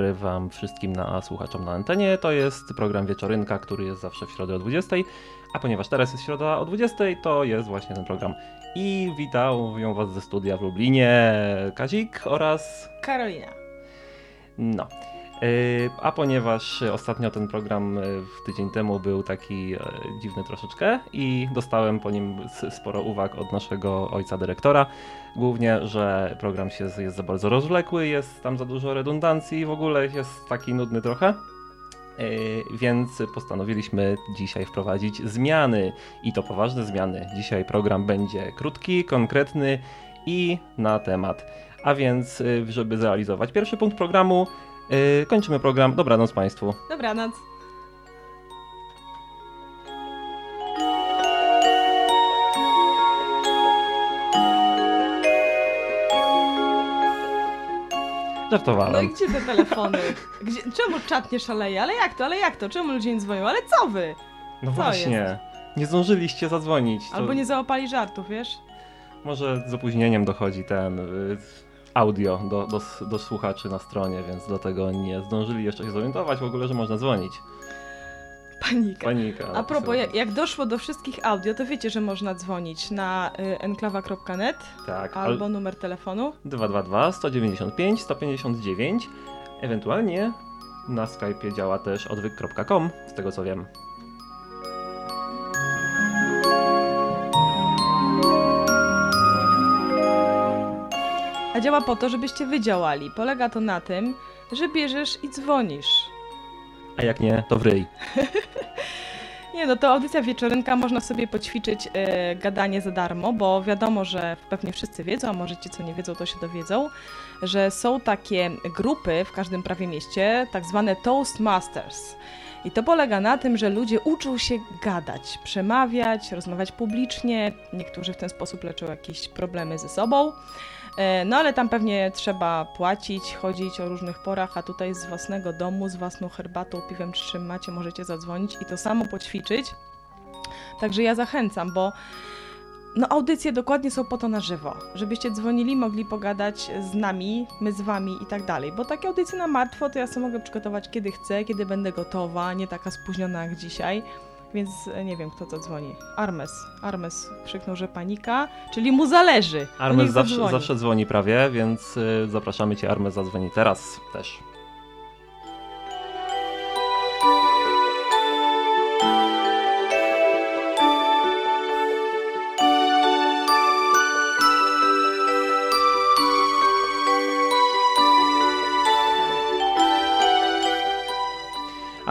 dobry Wam wszystkim na słuchaczom na antenie. To jest program Wieczorynka, który jest zawsze w środę o 20. A ponieważ teraz jest środa o 20, to jest właśnie ten program. I witają Was ze studia w Lublinie Kazik oraz Karolina. No. Yy, A ponieważ ostatnio ten program yy, w tydzień temu był taki e, dziwny troszeczkę i dostałem po nim sporo uwag od naszego ojca dyrektora, głównie, że program się jest za bardzo rozwlekły, jest tam za dużo redundancji, w ogóle jest taki nudny trochę. Więc postanowiliśmy dzisiaj wprowadzić zmiany i to poważne zmiany. Dzisiaj program będzie krótki, konkretny i na temat. A więc, żeby zrealizować pierwszy punkt programu, Yy, kończymy program. Dobranoc Państwu. Dobranoc. No Żartowałem. i gdzie te telefony? Gdzie, czemu czat nie szaleje? Ale jak to, ale jak to? Czemu ludzie nie dzwonią? Ale co wy? No co właśnie. jest? Nie zdążyliście zadzwonić. To Albo nie załapali żartów, wiesz? Może z opóźnieniem dochodzi ten y, audio do, do, do słuchaczy na stronie, więc dlatego nie zdążyli jeszcze się zorientować w ogóle, że można dzwonić. Panika. Panika. A propos, jak, jak doszło do wszystkich audio, to wiecie, że można dzwonić na y, enklawa.net Tak, albo al- numer telefonu. 222 195 159. Ewentualnie na Skype'ie działa też odwyk.com, z tego co wiem. A działa po to, żebyście wy działali. Polega to na tym, że bierzesz i dzwonisz. A jak nie, to wryj. Nie, no to audycja wieczorynka, można sobie poćwiczyć e, gadanie za darmo, bo wiadomo, że pewnie wszyscy wiedzą, a może ci, co nie wiedzą, to się dowiedzą, że są takie grupy w każdym prawie mieście, tak zwane Toastmasters. I to polega na tym, że ludzie uczą się gadać, przemawiać, rozmawiać publicznie. Niektórzy w ten sposób leczą jakieś problemy ze sobą. E, No ale tam pewnie trzeba płacić, chodzić o różnych porach, a tutaj z własnego domu, z własną herbatą, piwem czy czym macie, możecie zadzwonić i to samo poćwiczyć. Także ja zachęcam, bo no audycje dokładnie są po to na żywo, żebyście dzwonili, mogli pogadać z nami, my z wami i tak dalej, bo takie audycje na martwo to ja sobie mogę przygotować kiedy chcę, kiedy będę gotowa, nie taka spóźniona jak dzisiaj. Więc e, nie wiem, kto to dzwoni. Armes. Armes krzyknął, że panika, czyli mu zależy. Armes zawsze, zawsze dzwoni prawie, więc y, zapraszamy Cię, Armes zadzwoni teraz też.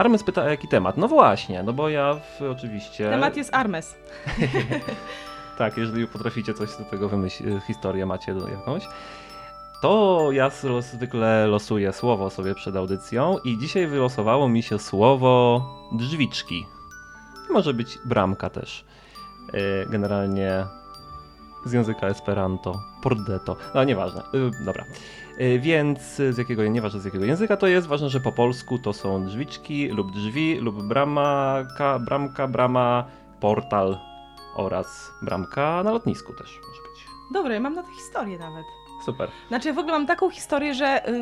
Armes pyta, jaki temat? No właśnie, no bo ja w, oczywiście... Temat jest Armes. Tak, jeżeli potraficie coś do tego wymyślić, historię macie jakąś, to ja zwykle losuję słowo sobie przed audycją i dzisiaj wylosowało mi się słowo drzwiczki. Może być bramka też. Yy, Generalnie z języka esperanto, pordeto, no nieważne, yy, dobra. Yy, Więc z jakiego, nieważne z jakiego języka to jest, ważne, że po polsku to są drzwiczki lub drzwi lub bramka, bramka, brama, portal, oraz bramka na lotnisku też może być. Dobra, ja mam na to historię nawet. Super. Znaczy, w ogóle mam taką historię, że y,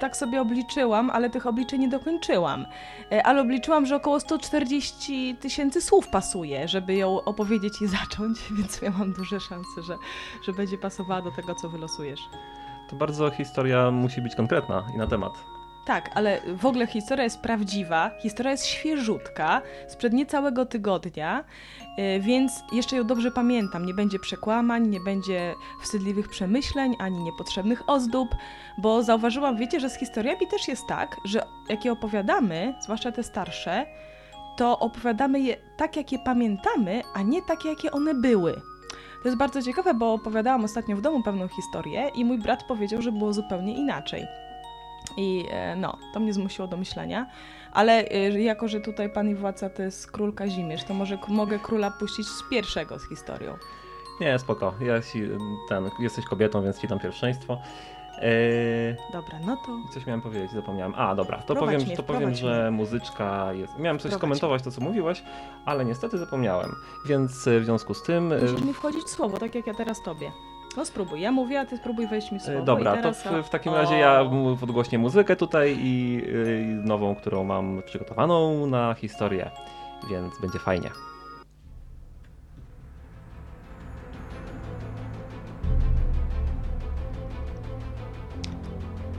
tak sobie obliczyłam, ale tych obliczeń nie dokończyłam. Y, ale obliczyłam, że około 140 tysięcy słów pasuje, żeby ją opowiedzieć i zacząć, więc ja mam duże szanse, że, że będzie pasowała do tego, co wylosujesz. To bardzo historia musi być konkretna i na temat. Tak, ale w ogóle historia jest prawdziwa, historia jest świeżutka, sprzed niecałego tygodnia, y, więc jeszcze ją dobrze pamiętam. Nie będzie przekłamań, nie będzie wstydliwych przemyśleń, ani niepotrzebnych ozdób, bo zauważyłam, wiecie, że z historiami też jest tak, że jak je opowiadamy, zwłaszcza te starsze, to opowiadamy je tak, jak je pamiętamy, a nie takie, jakie one były. To jest bardzo ciekawe, bo opowiadałam ostatnio w domu pewną historię i mój brat powiedział, że było zupełnie inaczej. I e, no, to mnie zmusiło do myślenia. Ale e, jako, że tutaj pan i władca to jest król Kazimierz, to może mogę króla puścić z pierwszego z historią. Nie, spoko. Ja ci, ten, jesteś kobietą, więc ci dam pierwszeństwo. Eee, Dobra, no to coś miałem powiedzieć, zapomniałem. A, dobra, to Prowadź powiem, mnie, to powiem że muzyczka jest. Miałem coś skomentować to, co mówiłeś, ale niestety zapomniałem. Więc e, w związku z tym. musisz mi wchodzić w słowo, tak jak ja teraz tobie. No spróbuj, ja mówię, a ty spróbuj wejść mi słowo. Dobra, teraz, to w, w takim razie ja podgłośnię muzykę tutaj i y, nową, którą mam przygotowaną na historię, więc będzie fajnie.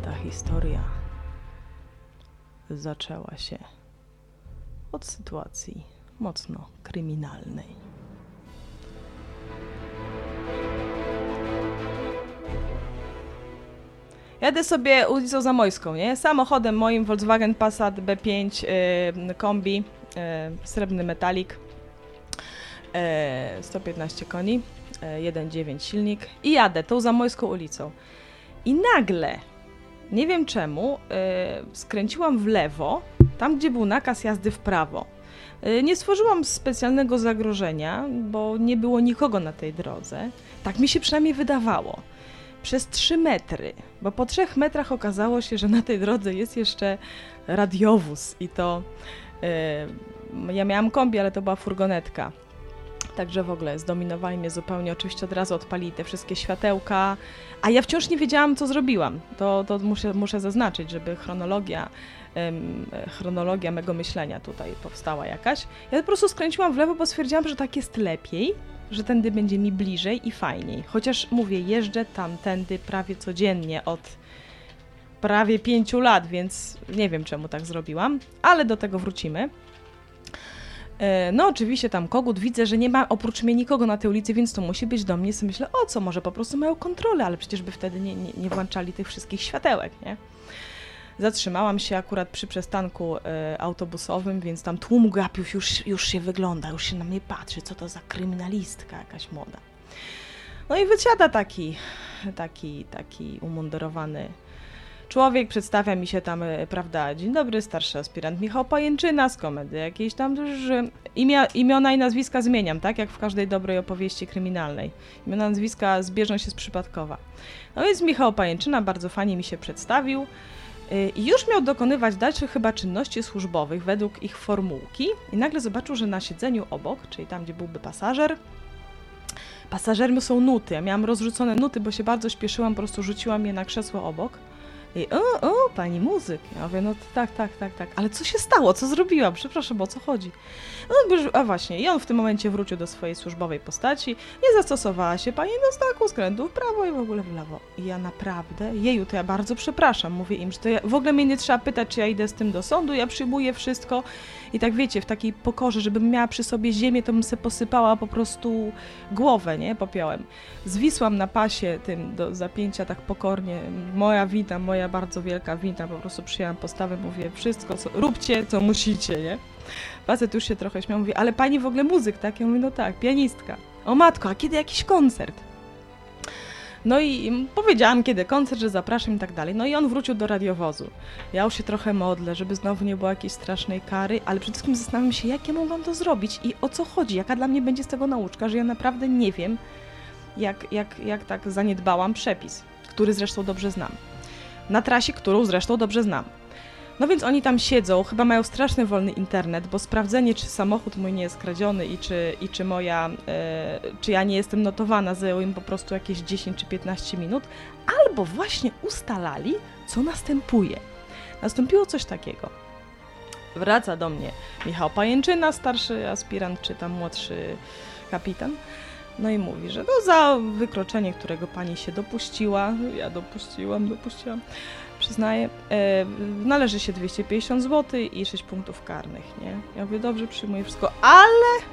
Ta historia zaczęła się od sytuacji mocno kryminalnej. Jadę sobie ulicą Zamojską, nie? Samochodem moim Volkswagen Passat B5 yy, kombi, yy, srebrny metalik, yy, 115 koni, yy, 1.9 silnik i jadę tą Zamojską ulicą. I nagle, nie wiem czemu, skręciłam w lewo, tam gdzie był nakaz jazdy w prawo. Nie stworzyłam specjalnego zagrożenia, bo nie było nikogo na tej drodze. Tak mi się przynajmniej wydawało przez 3 metry, bo po 3 metrach okazało się, że na tej drodze jest jeszcze radiowóz i to yy, ja miałam kombi, ale to była furgonetka. Także w ogóle zdominowali mnie zupełnie. Oczywiście od razu odpalili te wszystkie światełka, a ja wciąż nie wiedziałam, co zrobiłam. To, to muszę, muszę zaznaczyć, żeby chronologia, ym, chronologia mego myślenia tutaj powstała jakaś. Ja po prostu skręciłam w lewo, bo stwierdziłam, że tak jest lepiej że tędy będzie mi bliżej i fajniej. Chociaż mówię, jeżdżę tamtędy prawie codziennie od prawie pięciu lat, więc nie wiem czemu tak zrobiłam, ale do tego wrócimy. E, no, oczywiście tam kogut, widzę, że nie ma oprócz mnie nikogo na tej ulicy, więc to musi być do mnie. Myślę, o co, może po prostu mają kontrolę, ale przecież by wtedy nie, nie, nie włączali tych wszystkich światełek, nie? Zatrzymałam się akurat przy przystanku y, autobusowym, więc tam tłum gapiów już, już się wygląda, już się na mnie patrzy, co to za kryminalistka jakaś młoda. No i wysiada taki, taki, taki umundurowany człowiek, przedstawia mi się tam, e, prawda, dzień dobry, starszy aspirant Michał Pajęczyna z komedy, jakieś tam też imia, imiona i nazwiska zmieniam, tak, jak w każdej dobrej opowieści kryminalnej. Imiona i nazwiska zbieżą się z przypadkowa. No więc Michał Pajęczyna bardzo fajnie mi się przedstawił, I już miał dokonywać dalszych chyba czynności służbowych według ich formułki i nagle zobaczył, że na siedzeniu obok, czyli tam, gdzie byłby pasażer, pasażermi są nuty. Ja miałam rozrzucone nuty, bo się bardzo śpieszyłam, po prostu rzuciłam je na krzesło obok. I o, o, pani muzyk. Ja mówię, no tak, tak, tak, tak. Ale co się stało? Co zrobiłam? Przepraszam, o co chodzi? No, a właśnie, i on w tym momencie wrócił do swojej służbowej postaci. Nie zastosowała się pani do znaku skrętu w prawo i w ogóle w lewo. I ja naprawdę, jeju, to ja bardzo przepraszam. Mówię im, że to ja, w ogóle mnie nie trzeba pytać, czy ja idę z tym do sądu. Ja przyjmuję wszystko. I tak wiecie, w takiej pokorze, żebym miała przy sobie ziemię, to bym se posypała po prostu głowę, nie? Popiołem. Zwisłam na pasie tym do zapięcia tak pokornie. Moja wina, moja bardzo wielka wina. Po prostu przyjęłam postawę, mówię, wszystko, co, róbcie, co musicie, nie? Facet już się trochę śmiał, mówi, ale pani w ogóle muzyk, tak? Ja mówię, no tak, pianistka. O matko, a kiedy jakiś koncert? No i powiedziałam, kiedy koncert, że zapraszam i tak dalej. No i on wrócił do radiowozu. Ja już się trochę modlę, żeby znowu nie było jakiejś strasznej kary, ale przede wszystkim zastanawiam się, jak ja mogłam to zrobić i o co chodzi, jaka dla mnie będzie z tego nauczka, że ja naprawdę nie wiem, jak, jak, jak tak zaniedbałam przepis, który zresztą dobrze znam. Na trasie, którą zresztą dobrze znam. No więc oni tam siedzą, chyba mają straszny wolny internet, bo sprawdzenie, czy samochód mój nie jest kradziony i czy, i czy moja, e, czy ja nie jestem notowana, zajęło im po prostu jakieś 10 czy 15 minut, albo właśnie ustalali, co następuje. Nastąpiło coś takiego. Wraca do mnie Michał Pajęczyna, starszy aspirant, czy tam młodszy kapitan. No i mówi, że no za wykroczenie, którego pani się dopuściła, ja dopuściłam, dopuściłam, przyznaję, e, należy się 250 zł i 6 punktów karnych, nie? Ja mówię, dobrze, przyjmuję wszystko, ale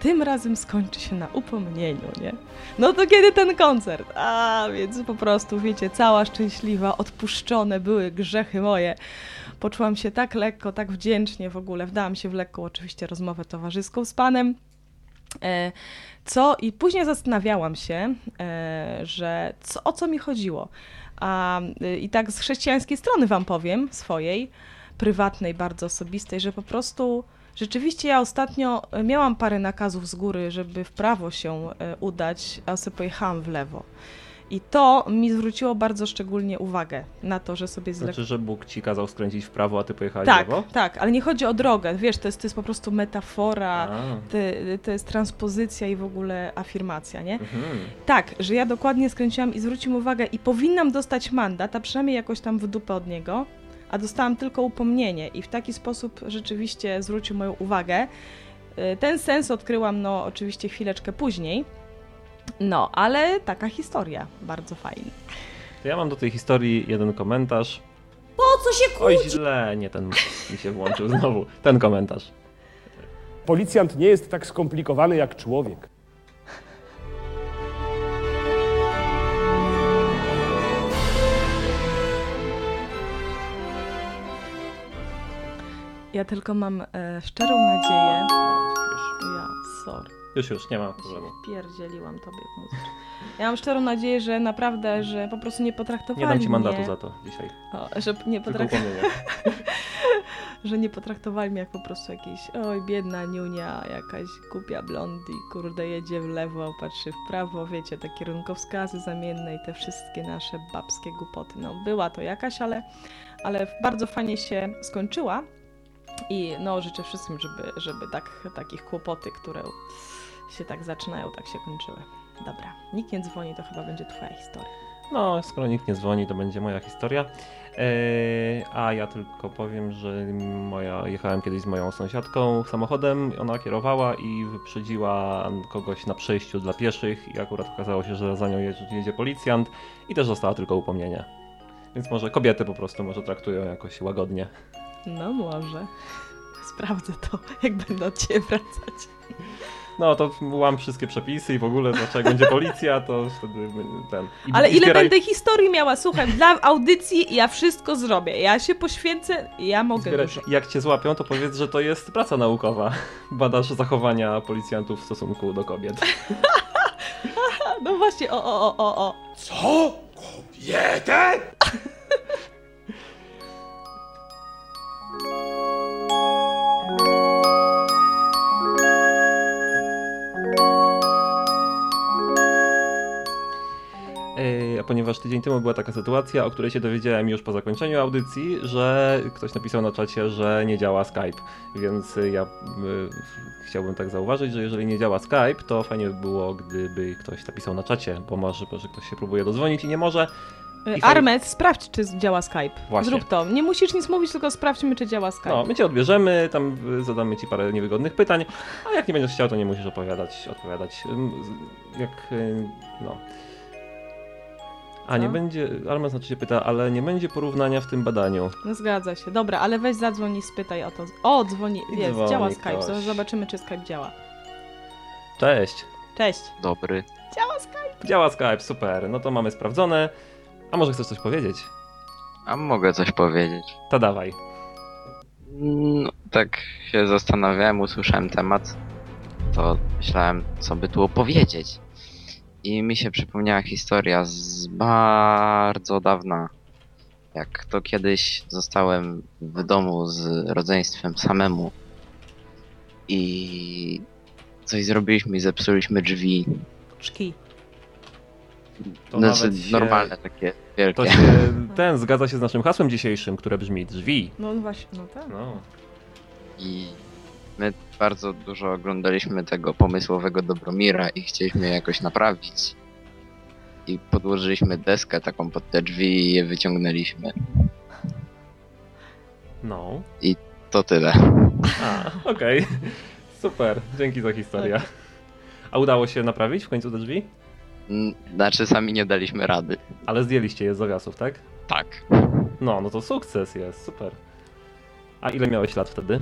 tym razem skończy się na upomnieniu, nie? No to kiedy ten koncert? A, więc po prostu, wiecie, cała szczęśliwa, odpuszczone były grzechy moje. Poczułam się tak lekko, tak wdzięcznie w ogóle. Wdałam się w lekką oczywiście rozmowę towarzyską z panem. E, co i później zastanawiałam się, e, że co, o co mi chodziło. A, I tak z chrześcijańskiej strony Wam powiem, swojej, prywatnej, bardzo osobistej, że po prostu rzeczywiście ja ostatnio miałam parę nakazów z góry, żeby w prawo się e, udać, a sobie pojechałam w lewo. I to mi zwróciło bardzo szczególnie uwagę na to, że sobie zle... Znaczy, że Bóg ci kazał skręcić w prawo, a ty pojechałeś Tak, w lewo? tak, ale nie chodzi o drogę, wiesz, to jest, to jest po prostu metafora, to, to jest transpozycja i w ogóle afirmacja, nie? mhm. Tak, że ja dokładnie skręciłam i zwrócił uwagę i powinnam dostać mandat, a przynajmniej jakoś tam w dupę od niego, a dostałam tylko upomnienie i w taki sposób rzeczywiście zwrócił moją uwagę. Y, Ten sens odkryłam, no oczywiście chwileczkę później, no, ale taka historia, bardzo fajna. To ja mam do tej historii jeden komentarz. Po co się Oj, kłócić? źle, nie ten mi się włączył znowu. Ten komentarz. Policjant nie jest tak skomplikowany jak człowiek. Ja tylko mam e, szczerą nadzieję, Już, ja, sorry. Już, już, nie ma problemu. Pierdzieliłam tobie w. Ja mam szczerą nadzieję, że naprawdę, że po prostu nie potraktowali Nie dam ci mandatu mnie, za to dzisiaj. O, że nie Tylko potrak... upomnienie. że nie potraktowali mnie jak po prostu jakiś, oj, biedna niunia, jakaś głupia blondi, kurde, jedzie w lewo, patrzy w prawo, wiecie, te kierunkowskazy zamienne i te wszystkie nasze babskie głupoty. No, była to jakaś, ale, ale bardzo fajnie się skończyła i no, życzę wszystkim, żeby, żeby tak, takich kłopoty, które się tak zaczynają, tak się kończyły. Dobra, nikt nie dzwoni, to chyba będzie twoja historia. No, skoro nikt nie dzwoni, to będzie moja historia. Eee, a ja tylko powiem, że moja, jechałem kiedyś z moją sąsiadką samochodem, ona kierowała i wyprzedziła kogoś na przejściu dla pieszych i akurat okazało się, że za nią jedzie, policjant i też dostała tylko upomnienie. Więc może kobiety po prostu może traktują jakoś łagodnie. No może. Sprawdzę to, jak będę od ciebie wracać. No to łam wszystkie przepisy i w ogóle zawsze jak będzie policja, to wtedy ten... I, Ale i ile zbieraj- będę historii miała? Słuchaj, dla audycji ja wszystko zrobię. Ja się poświęcę, ja mogę Zbieraj, jak cię złapią, to powiedz, że to jest praca naukowa. Badasz zachowania policjantów w stosunku do kobiet. No właśnie, o, o, o, o, o. Co? Kobietę? Ponieważ tydzień temu była taka sytuacja, o której się dowiedziałem już po zakończeniu audycji, że ktoś napisał na czacie, że nie działa Skype, więc ja y, chciałbym tak zauważyć, że jeżeli nie działa Skype, to fajnie by było, gdyby ktoś napisał na czacie, bo może, że ktoś się próbuje dodzwonić i nie może. Y, I Armet, sprawdź, czy działa Skype. Właśnie. Zrób to. Nie musisz nic mówić, tylko sprawdźmy, czy działa Skype. No, my cię odbierzemy, tam y, zadamy ci parę niewygodnych pytań, a jak nie będziesz chciał, to nie musisz opowiadać, odpowiadać. Jak, y, no. A nie będzie, Armen znaczy się pyta, ale nie będzie porównania w tym badaniu. No zgadza się. Dobra, ale weź zadzwoń i spytaj o to. O, dzwoni, I jest, dzwoni działa Skype. ktoś. Zobaczymy, czy Skype działa. Cześć! Cześć. Dobry. Działa Skype. Działa Skype, super, no to mamy sprawdzone. A może chcesz coś powiedzieć? A mogę coś powiedzieć? To dawaj. No, tak się zastanawiałem, usłyszałem temat, to myślałem, co by tu opowiedzieć. I mi się przypomniała historia z bardzo dawna. Jak to kiedyś zostałem w domu z rodzeństwem samemu i coś zrobiliśmy i zepsuliśmy drzwi. Szki. To nawet się- normalne takie wielkie. To się, ten zgadza się z naszym hasłem dzisiejszym, które brzmi drzwi. No właśnie, no tak. No. I my bardzo dużo oglądaliśmy tego pomysłowego Dobromira i chcieliśmy je jakoś naprawić. I podłożyliśmy deskę taką pod te drzwi i je wyciągnęliśmy. No. To tyle. A, okej. Super, dzięki za historię. A udało się naprawić w końcu te drzwi? N- Znaczy sami nie daliśmy rady. Ale zdjęliście je z zawiasów, tak? Tak. No, no to sukces jest, super. A ile miałeś lat wtedy?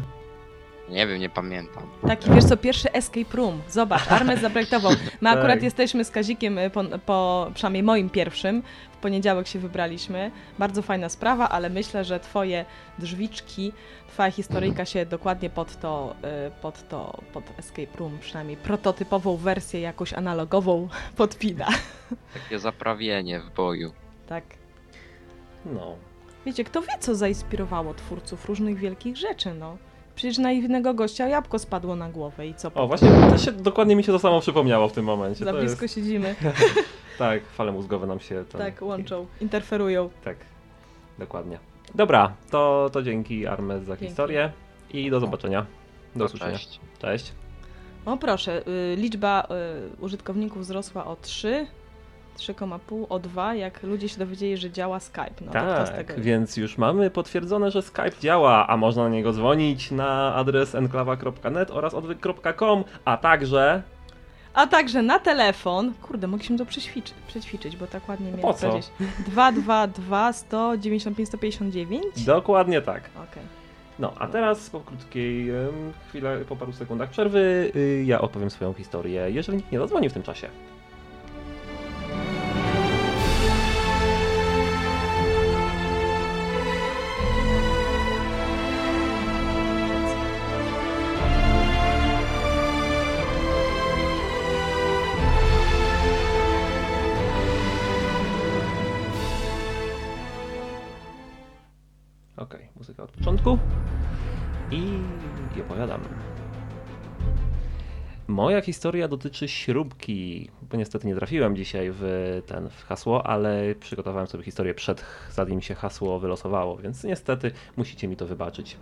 Nie wiem, nie pamiętam. Taki, wiesz co, pierwszy escape room. Zobacz, Armes zaprojektował. My akurat Tak. jesteśmy z Kazikiem, y, po, po, przynajmniej moim pierwszym, w poniedziałek się wybraliśmy. Bardzo fajna sprawa, ale myślę, że twoje drzwiczki, twoja historyjka się dokładnie pod to, y, pod to, pod escape room, przynajmniej prototypową wersję jakąś analogową podpina. Takie zaprawienie w boju. Tak. No. Wiecie, kto wie, co zainspirowało twórców różnych wielkich rzeczy, no. Przecież naiwnego gościa jabłko spadło na głowę i co O, właśnie też się, dokładnie mi się to samo przypomniało w tym momencie. Za to blisko jest... siedzimy. Tak, fale mózgowe nam się tam... Tak, łączą, interferują. Tak, dokładnie. Dobra, to, to dzięki Armes za Dzięki. historię i do zobaczenia. Do No, usłyszenia. cześć. Cześć. O proszę, y, liczba y, użytkowników wzrosła o 3, 3,5, o 2, jak ludzie się dowiedzieli, że działa Skype. No tak, więc już mamy potwierdzone, że Skype działa, a można na niego dzwonić na adres enklawa.net oraz odwyk.com, a także... A także na telefon, kurde, mogliśmy to przećwiczyć, przećwiczyć bo tak ładnie miałem co? powiedzieć. 222 195 159? Dokładnie tak. Okej. No, a teraz po krótkiej em, chwilę, po paru sekundach przerwy, y, ja opowiem swoją historię, jeżeli nikt nie zadzwoni w tym czasie. Moja historia dotyczy śrubki, bo niestety nie trafiłem dzisiaj w ten w hasło, ale przygotowałem sobie historię przed, zanim się hasło wylosowało, więc niestety musicie mi to wybaczyć.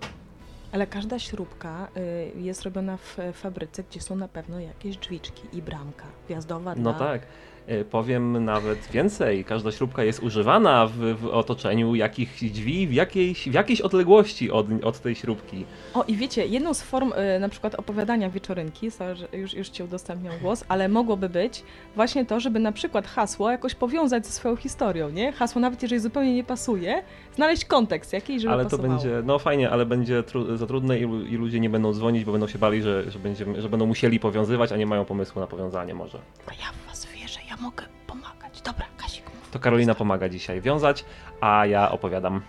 Ale każda śrubka y, jest robiona w fabryce, gdzie są na pewno jakieś drzwiczki i bramka wjazdowa No dla... tak. Y, Powiem nawet więcej. Każda śrubka jest używana w, w otoczeniu jakichś drzwi w jakiejś, w jakiejś odległości od, od tej śrubki. O i wiecie, jedną z form y, na przykład opowiadania wieczorynki, już, już Ci udostępniam głos, ale mogłoby być właśnie to, żeby na przykład hasło jakoś powiązać ze swoją historią, nie? Hasło nawet jeżeli zupełnie nie pasuje, znaleźć kontekst jakiś, żeby ale to pasowało. będzie, no fajnie, ale będzie tru, za trudne i, i ludzie nie będą dzwonić, bo będą się bali, że, że, będziemy, że będą musieli powiązywać, a nie mają pomysłu na powiązanie może. A ja Was mogę pomagać. Dobra, Kasik. To Karolina pomaga dzisiaj wiązać, a ja opowiadam.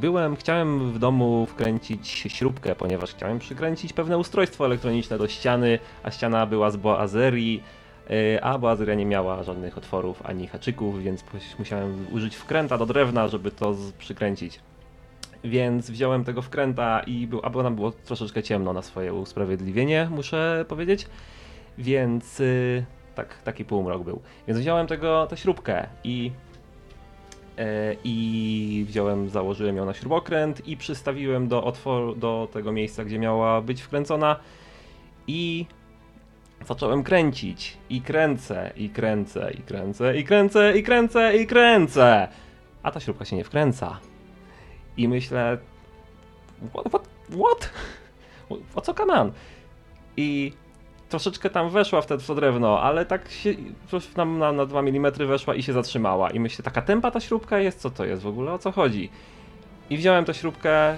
Byłem, chciałem w domu wkręcić śrubkę, ponieważ chciałem przykręcić pewne ustrojstwo elektroniczne do ściany, a ściana była z boazerii, e, a boazeria nie miała żadnych otworów ani haczyków, więc musiałem użyć wkręta do drewna, żeby to przykręcić. Więc wziąłem tego wkręta i był, a bo nam było troszeczkę ciemno na swoje usprawiedliwienie, muszę powiedzieć. Więc y, tak, taki półmrok był. Więc wziąłem tego, tę śrubkę i e, i wziąłem, założyłem ją na śrubokręt i przystawiłem do otworu, do tego miejsca, gdzie miała być wkręcona i zacząłem kręcić i kręcę, i kręcę, i kręcę, i kręcę, i kręcę, i kręcę, a ta śrubka się nie wkręca. I myślę, what, what, what? O co kaman? I troszeczkę tam weszła w te, to drewno, ale tak się nam na, na 2 mm weszła i się zatrzymała. I myślę, taka tempa ta śrubka jest, co to jest w ogóle, o co chodzi? I wziąłem tę śrubkę,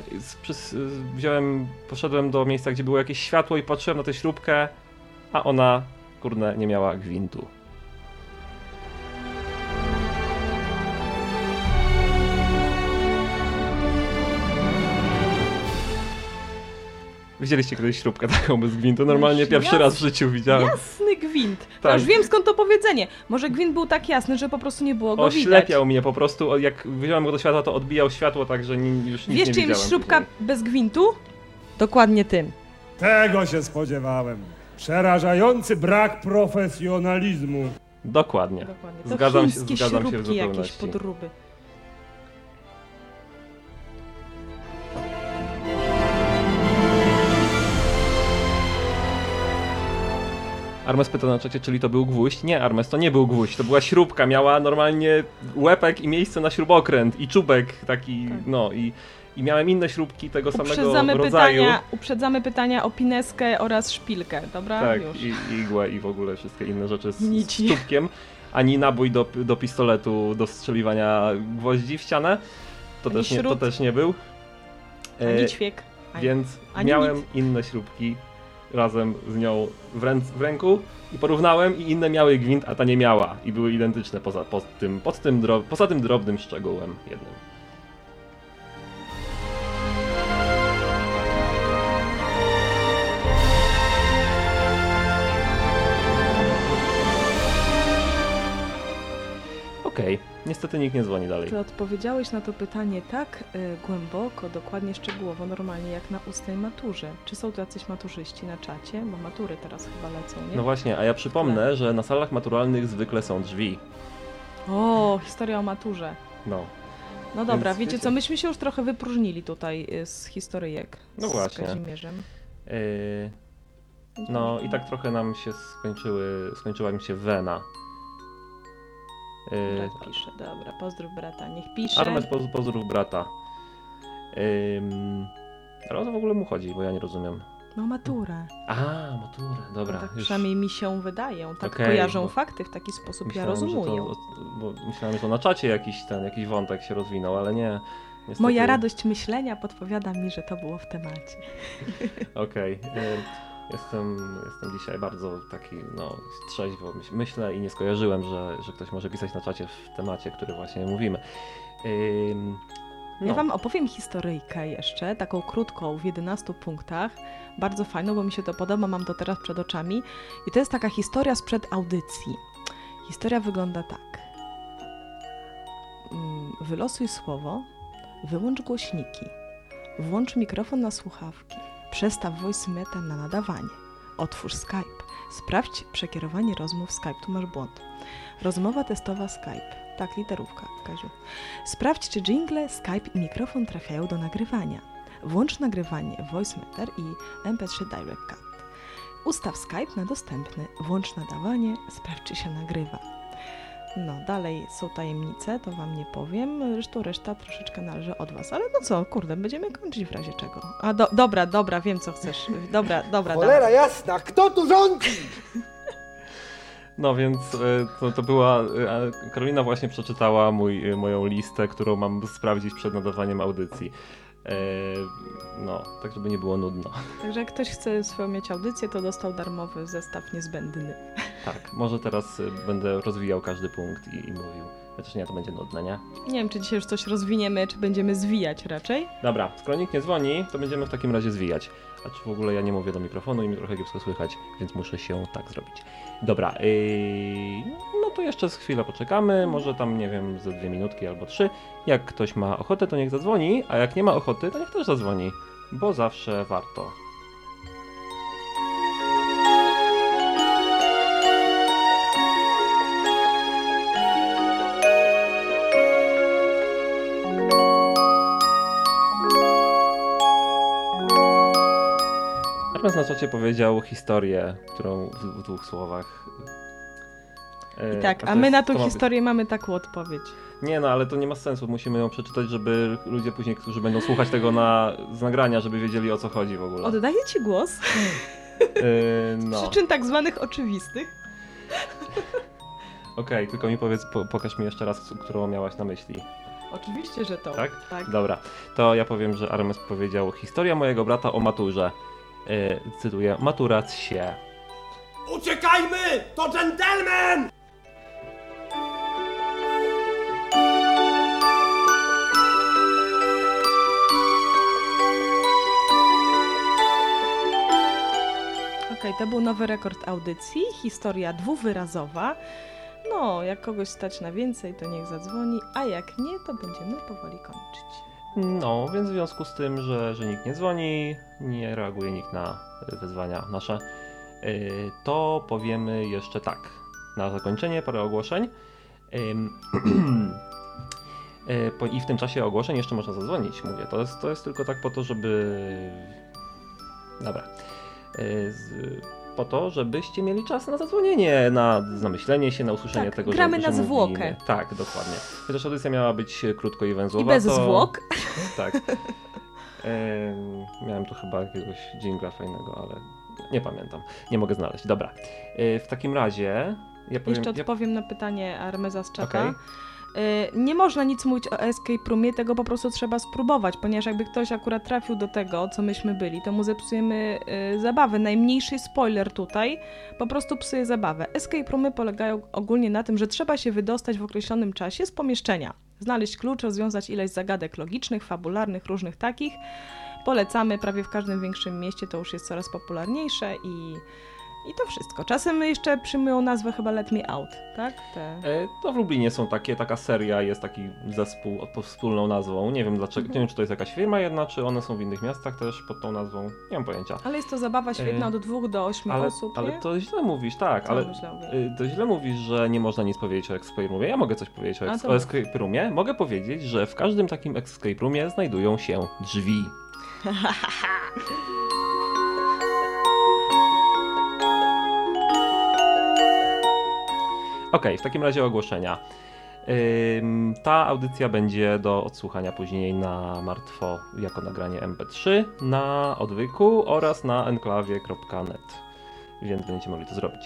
wziąłem, poszedłem do miejsca, gdzie było jakieś światło i patrzyłem na tę śrubkę, a ona, kurde, nie miała gwintu. Widzieliście kiedyś śrubkę taką bez gwintu? Normalnie Już pierwszy raz w życiu widziałem. Jasny gwint. Tak. Już wiem skąd to powiedzenie. Może gwint był tak jasny, że po prostu nie było go widać. Oślepiał mnie po prostu, jak wziąłem go do światła, to odbijał światło, tak że ni, już nic Wiesz, nie czym widziałem. śrubka później. bez gwintu? Dokładnie tym. Tego się spodziewałem. Przerażający brak profesjonalizmu. Dokładnie. Dokładnie. To Zgadzam się- zgadzam się w śrubki jakieś zupełności. podróby. Armes pyta na czacie, czyli to był gwóźdź? Nie, Armes, to nie był gwóźdź, to była śrubka, miała normalnie łepek i miejsce na śrubokręt i czubek taki, Tak. no i, i miałem inne śrubki tego samego Uprzedzamy rodzaju. pytania, uprzedzamy pytania o pineskę oraz szpilkę, dobra? Tak, Już. i, igłę i w ogóle wszystkie inne rzeczy z, z Nici. czubkiem, ani nabój do, do pistoletu do strzeliwania gwoździ w ścianę. To, Ani też nie, to śrub. też nie był. E, Ani ćwiek. Ani... Więc ani miałem nic. inne śrubki razem z nią w, ręc, w ręku i porównałem i inne miały gwint, a ta nie miała i były identyczne poza, tym, pod tym dro, poza tym drobnym szczegółem jednym. Okej, niestety nikt nie dzwoni dalej. Ty odpowiedziałeś na to pytanie tak y, głęboko, dokładnie szczegółowo, normalnie jak na ustnej maturze. Czy są tu jacyś maturzyści na czacie? Bo matury teraz chyba lecą, nie? No właśnie, a ja przypomnę, że na salach maturalnych zwykle są drzwi. O, historia o maturze. No, No dobra, Więc wiecie wiecie. co, myśmy się już trochę wypróżnili tutaj y, z historyjek No z właśnie. Kazimierzem. Yy, no i tak trochę nam się skończyły, skończyła mi się wena. Brat pisze, dobra, pozdrów brata, niech pisze. Armes poz, pozdrów brata. Ym, ale o co w ogóle mu chodzi, bo ja nie rozumiem. No maturę. A, maturę, dobra. no tak już przynajmniej mi się wydają, tak Okej, kojarzą bo- fakty w taki sposób, myślałem, ja że rozumuję. To, bo myślałem, że to na czacie jakiś ten, jakiś wątek się rozwinął, ale nie. Niestety... Moja radość myślenia podpowiada mi, że to było w temacie. Okej. ym, Jestem, jestem dzisiaj bardzo taki, no, trzeźwo myśl- myślę i nie skojarzyłem, że, że ktoś może pisać na czacie w temacie, który właśnie mówimy. Ym, Ja no. wam opowiem historyjkę jeszcze, taką krótką, w 11 punktach. Bardzo fajną, bo mi się to podoba, mam to teraz przed oczami. I to jest taka historia sprzed audycji. Historia wygląda tak. Wylosuj słowo, wyłącz głośniki, włącz mikrofon na słuchawki, przestaw voice meter na nadawanie, otwórz Skype, sprawdź przekierowanie rozmów Skype, tu masz błąd. Rozmowa testowa Skype. Tak, literówka, Kaziu. Sprawdź, czy jingle, Skype i mikrofon trafiają do nagrywania. Włącz nagrywanie VoiceMeter i MP3 Direct Cut. Ustaw Skype na dostępny, włącz nadawanie, sprawdź, czy się nagrywa. No, dalej są tajemnice, to wam nie powiem, zresztą reszta troszeczkę należy od was, ale no co, kurde, będziemy kończyć w razie czego. A do, dobra, dobra, wiem co chcesz. Dobra, dobra, Cholera dawaj. jasna, kto tu rządzi? No więc e, to, to była. e, Karolina właśnie przeczytała mój, e, moją listę, którą mam sprawdzić przed nadawaniem audycji. E, No, tak żeby nie było nudno. Także jak ktoś chce swoją mieć audycję, to dostał darmowy zestaw niezbędny. Tak, może teraz e, będę rozwijał każdy punkt i, i mówił. Chociaż nie, to będzie nudne, nie? Nie wiem, czy dzisiaj już coś rozwiniemy, czy będziemy zwijać raczej. Dobra, skoro nikt nie dzwoni, to będziemy w takim razie zwijać. A czy w ogóle ja nie mówię do mikrofonu i mi trochę kiepsko słychać, więc muszę się tak zrobić. Dobra, yy, to jeszcze z chwilę poczekamy, może tam, nie wiem, ze dwie minutki albo trzy. Jak ktoś ma ochotę, to niech zadzwoni, a jak nie ma ochoty, to niech też zadzwoni, bo zawsze warto. Ernest na czacie powiedział historię, którą w, w dwóch słowach. Yy, I tak, a my jest- na tą być- historię mamy taką odpowiedź. Nie no, ale to nie ma sensu, musimy ją przeczytać, żeby ludzie później, którzy będą słuchać tego na, z nagrania, żeby wiedzieli o co chodzi w ogóle. Oddaję ci głos. Yy, no, okej, Przyczyn tak zwanych oczywistych. tylko mi powiedz, po, pokaż mi jeszcze raz, którą miałaś na myśli. Oczywiście, że to. Tak? tak. Dobra, to ja powiem, że Armes powiedział historia mojego brata o maturze. Yy, cytuję, matura się. Uciekajmy! To dżentelmen! To był nowy rekord audycji. Historia dwuwyrazowa. No, jak kogoś stać na więcej, to niech zadzwoni, a jak nie, to będziemy powoli kończyć. No, więc w związku z tym, że, że nikt nie dzwoni, nie reaguje nikt na wyzwania nasze, y, to powiemy jeszcze tak. Na zakończenie parę ogłoszeń. Y, I w tym czasie ogłoszeń jeszcze można zadzwonić, mówię. To jest, to jest tylko tak po to, żeby. Dobra. Y, Z, po to, żebyście mieli czas na zadzwonienie, na zamyślenie się, na usłyszenie Tak, tego, gramy że, na że zwłokę. mówimy. Tak, dokładnie. Chociaż audycja miała być krótko i węzłowa. I bez to... zwłok. Tak. Em, miałem tu chyba jakiegoś dżingla fajnego, ale nie pamiętam. Nie mogę znaleźć. Dobra. E, w takim razie. Ja powiem, Jeszcze ja, odpowiem na pytanie Armeza z czata. Okej. Y, Nie można nic mówić o escape roomie, tego po prostu trzeba spróbować, ponieważ jakby ktoś akurat trafił do tego, co myśmy byli, to mu zepsujemy y, zabawę. Najmniejszy spoiler tutaj po prostu psuje zabawę. Escape roomy polegają ogólnie na tym, że trzeba się wydostać w określonym czasie z pomieszczenia. Znaleźć klucz, rozwiązać ileś zagadek logicznych, fabularnych, różnych takich. Polecamy prawie w każdym większym mieście, to już jest coraz popularniejsze i I to wszystko. Czasem jeszcze przyjmują nazwę chyba Let Me Out, tak? Te... E, To w Lublinie są takie, taka seria, jest taki zespół pod wspólną nazwą. Nie wiem dlaczego, Mhm. nie wiem czy to jest jakaś firma jedna, czy one są w innych miastach też pod tą nazwą. Nie mam pojęcia. Ale jest to zabawa świetna E, od dwóch do ośmiu Ale, osób, ale nie? to źle mówisz, tak, Co ale myślał? y, to źle mówisz, że nie można nic powiedzieć o Escape Roomie. Ja mogę coś powiedzieć o, ex- o. Escape Roomie. Mogę powiedzieć, że w każdym takim Escape Roomie znajdują się drzwi. Okej, w takim razie ogłoszenia. Ta audycja będzie do odsłuchania później na martwo jako nagranie MP3, na odwyku oraz na enklawie.net, więc będziecie mogli to zrobić.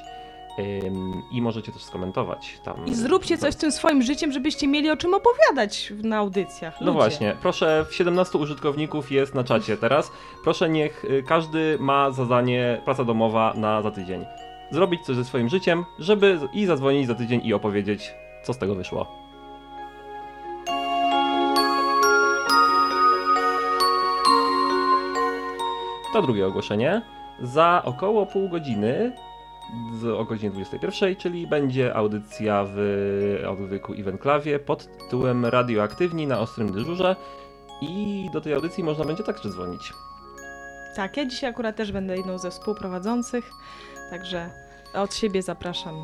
I możecie też skomentować tam. I zróbcie coś z tym swoim życiem, żebyście mieli o czym opowiadać na audycjach. No Ludzie. właśnie, proszę, 17 użytkowników jest na czacie teraz. Proszę, niech y, każdy ma zadanie, praca domowa na za tydzień. Zrobić coś ze swoim życiem, żeby i zadzwonić za tydzień i opowiedzieć, co z tego wyszło. To drugie ogłoszenie. Za około pół godziny, o godzinie 21, czyli będzie audycja w odwyku i pod tytułem Radioaktywni na ostrym dyżurze. I do tej audycji można będzie także dzwonić. Tak, ja dzisiaj akurat też będę jedną ze współprowadzących, także od siebie zapraszam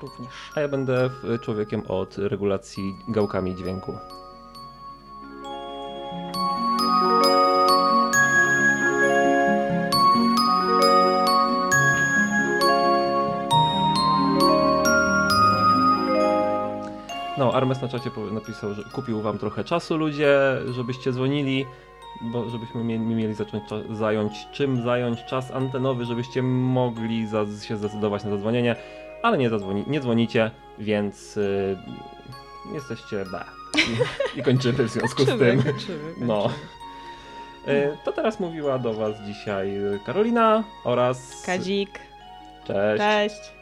również. A ja będę człowiekiem od regulacji gałkami dźwięku. No, Armes na czacie napisał, że kupił wam trochę czasu ludzie, żebyście dzwonili, bo żebyśmy mieli zacząć zająć, czym zająć czas antenowy, żebyście mogli się zdecydować na zadzwonienie, ale nie, zadzwoni nie dzwonicie, więc yy, jesteście B. I, kończymy w związku z tym. No. Y, to teraz mówiła do Was dzisiaj Karolina oraz Kadzik. Cześć. Cześć.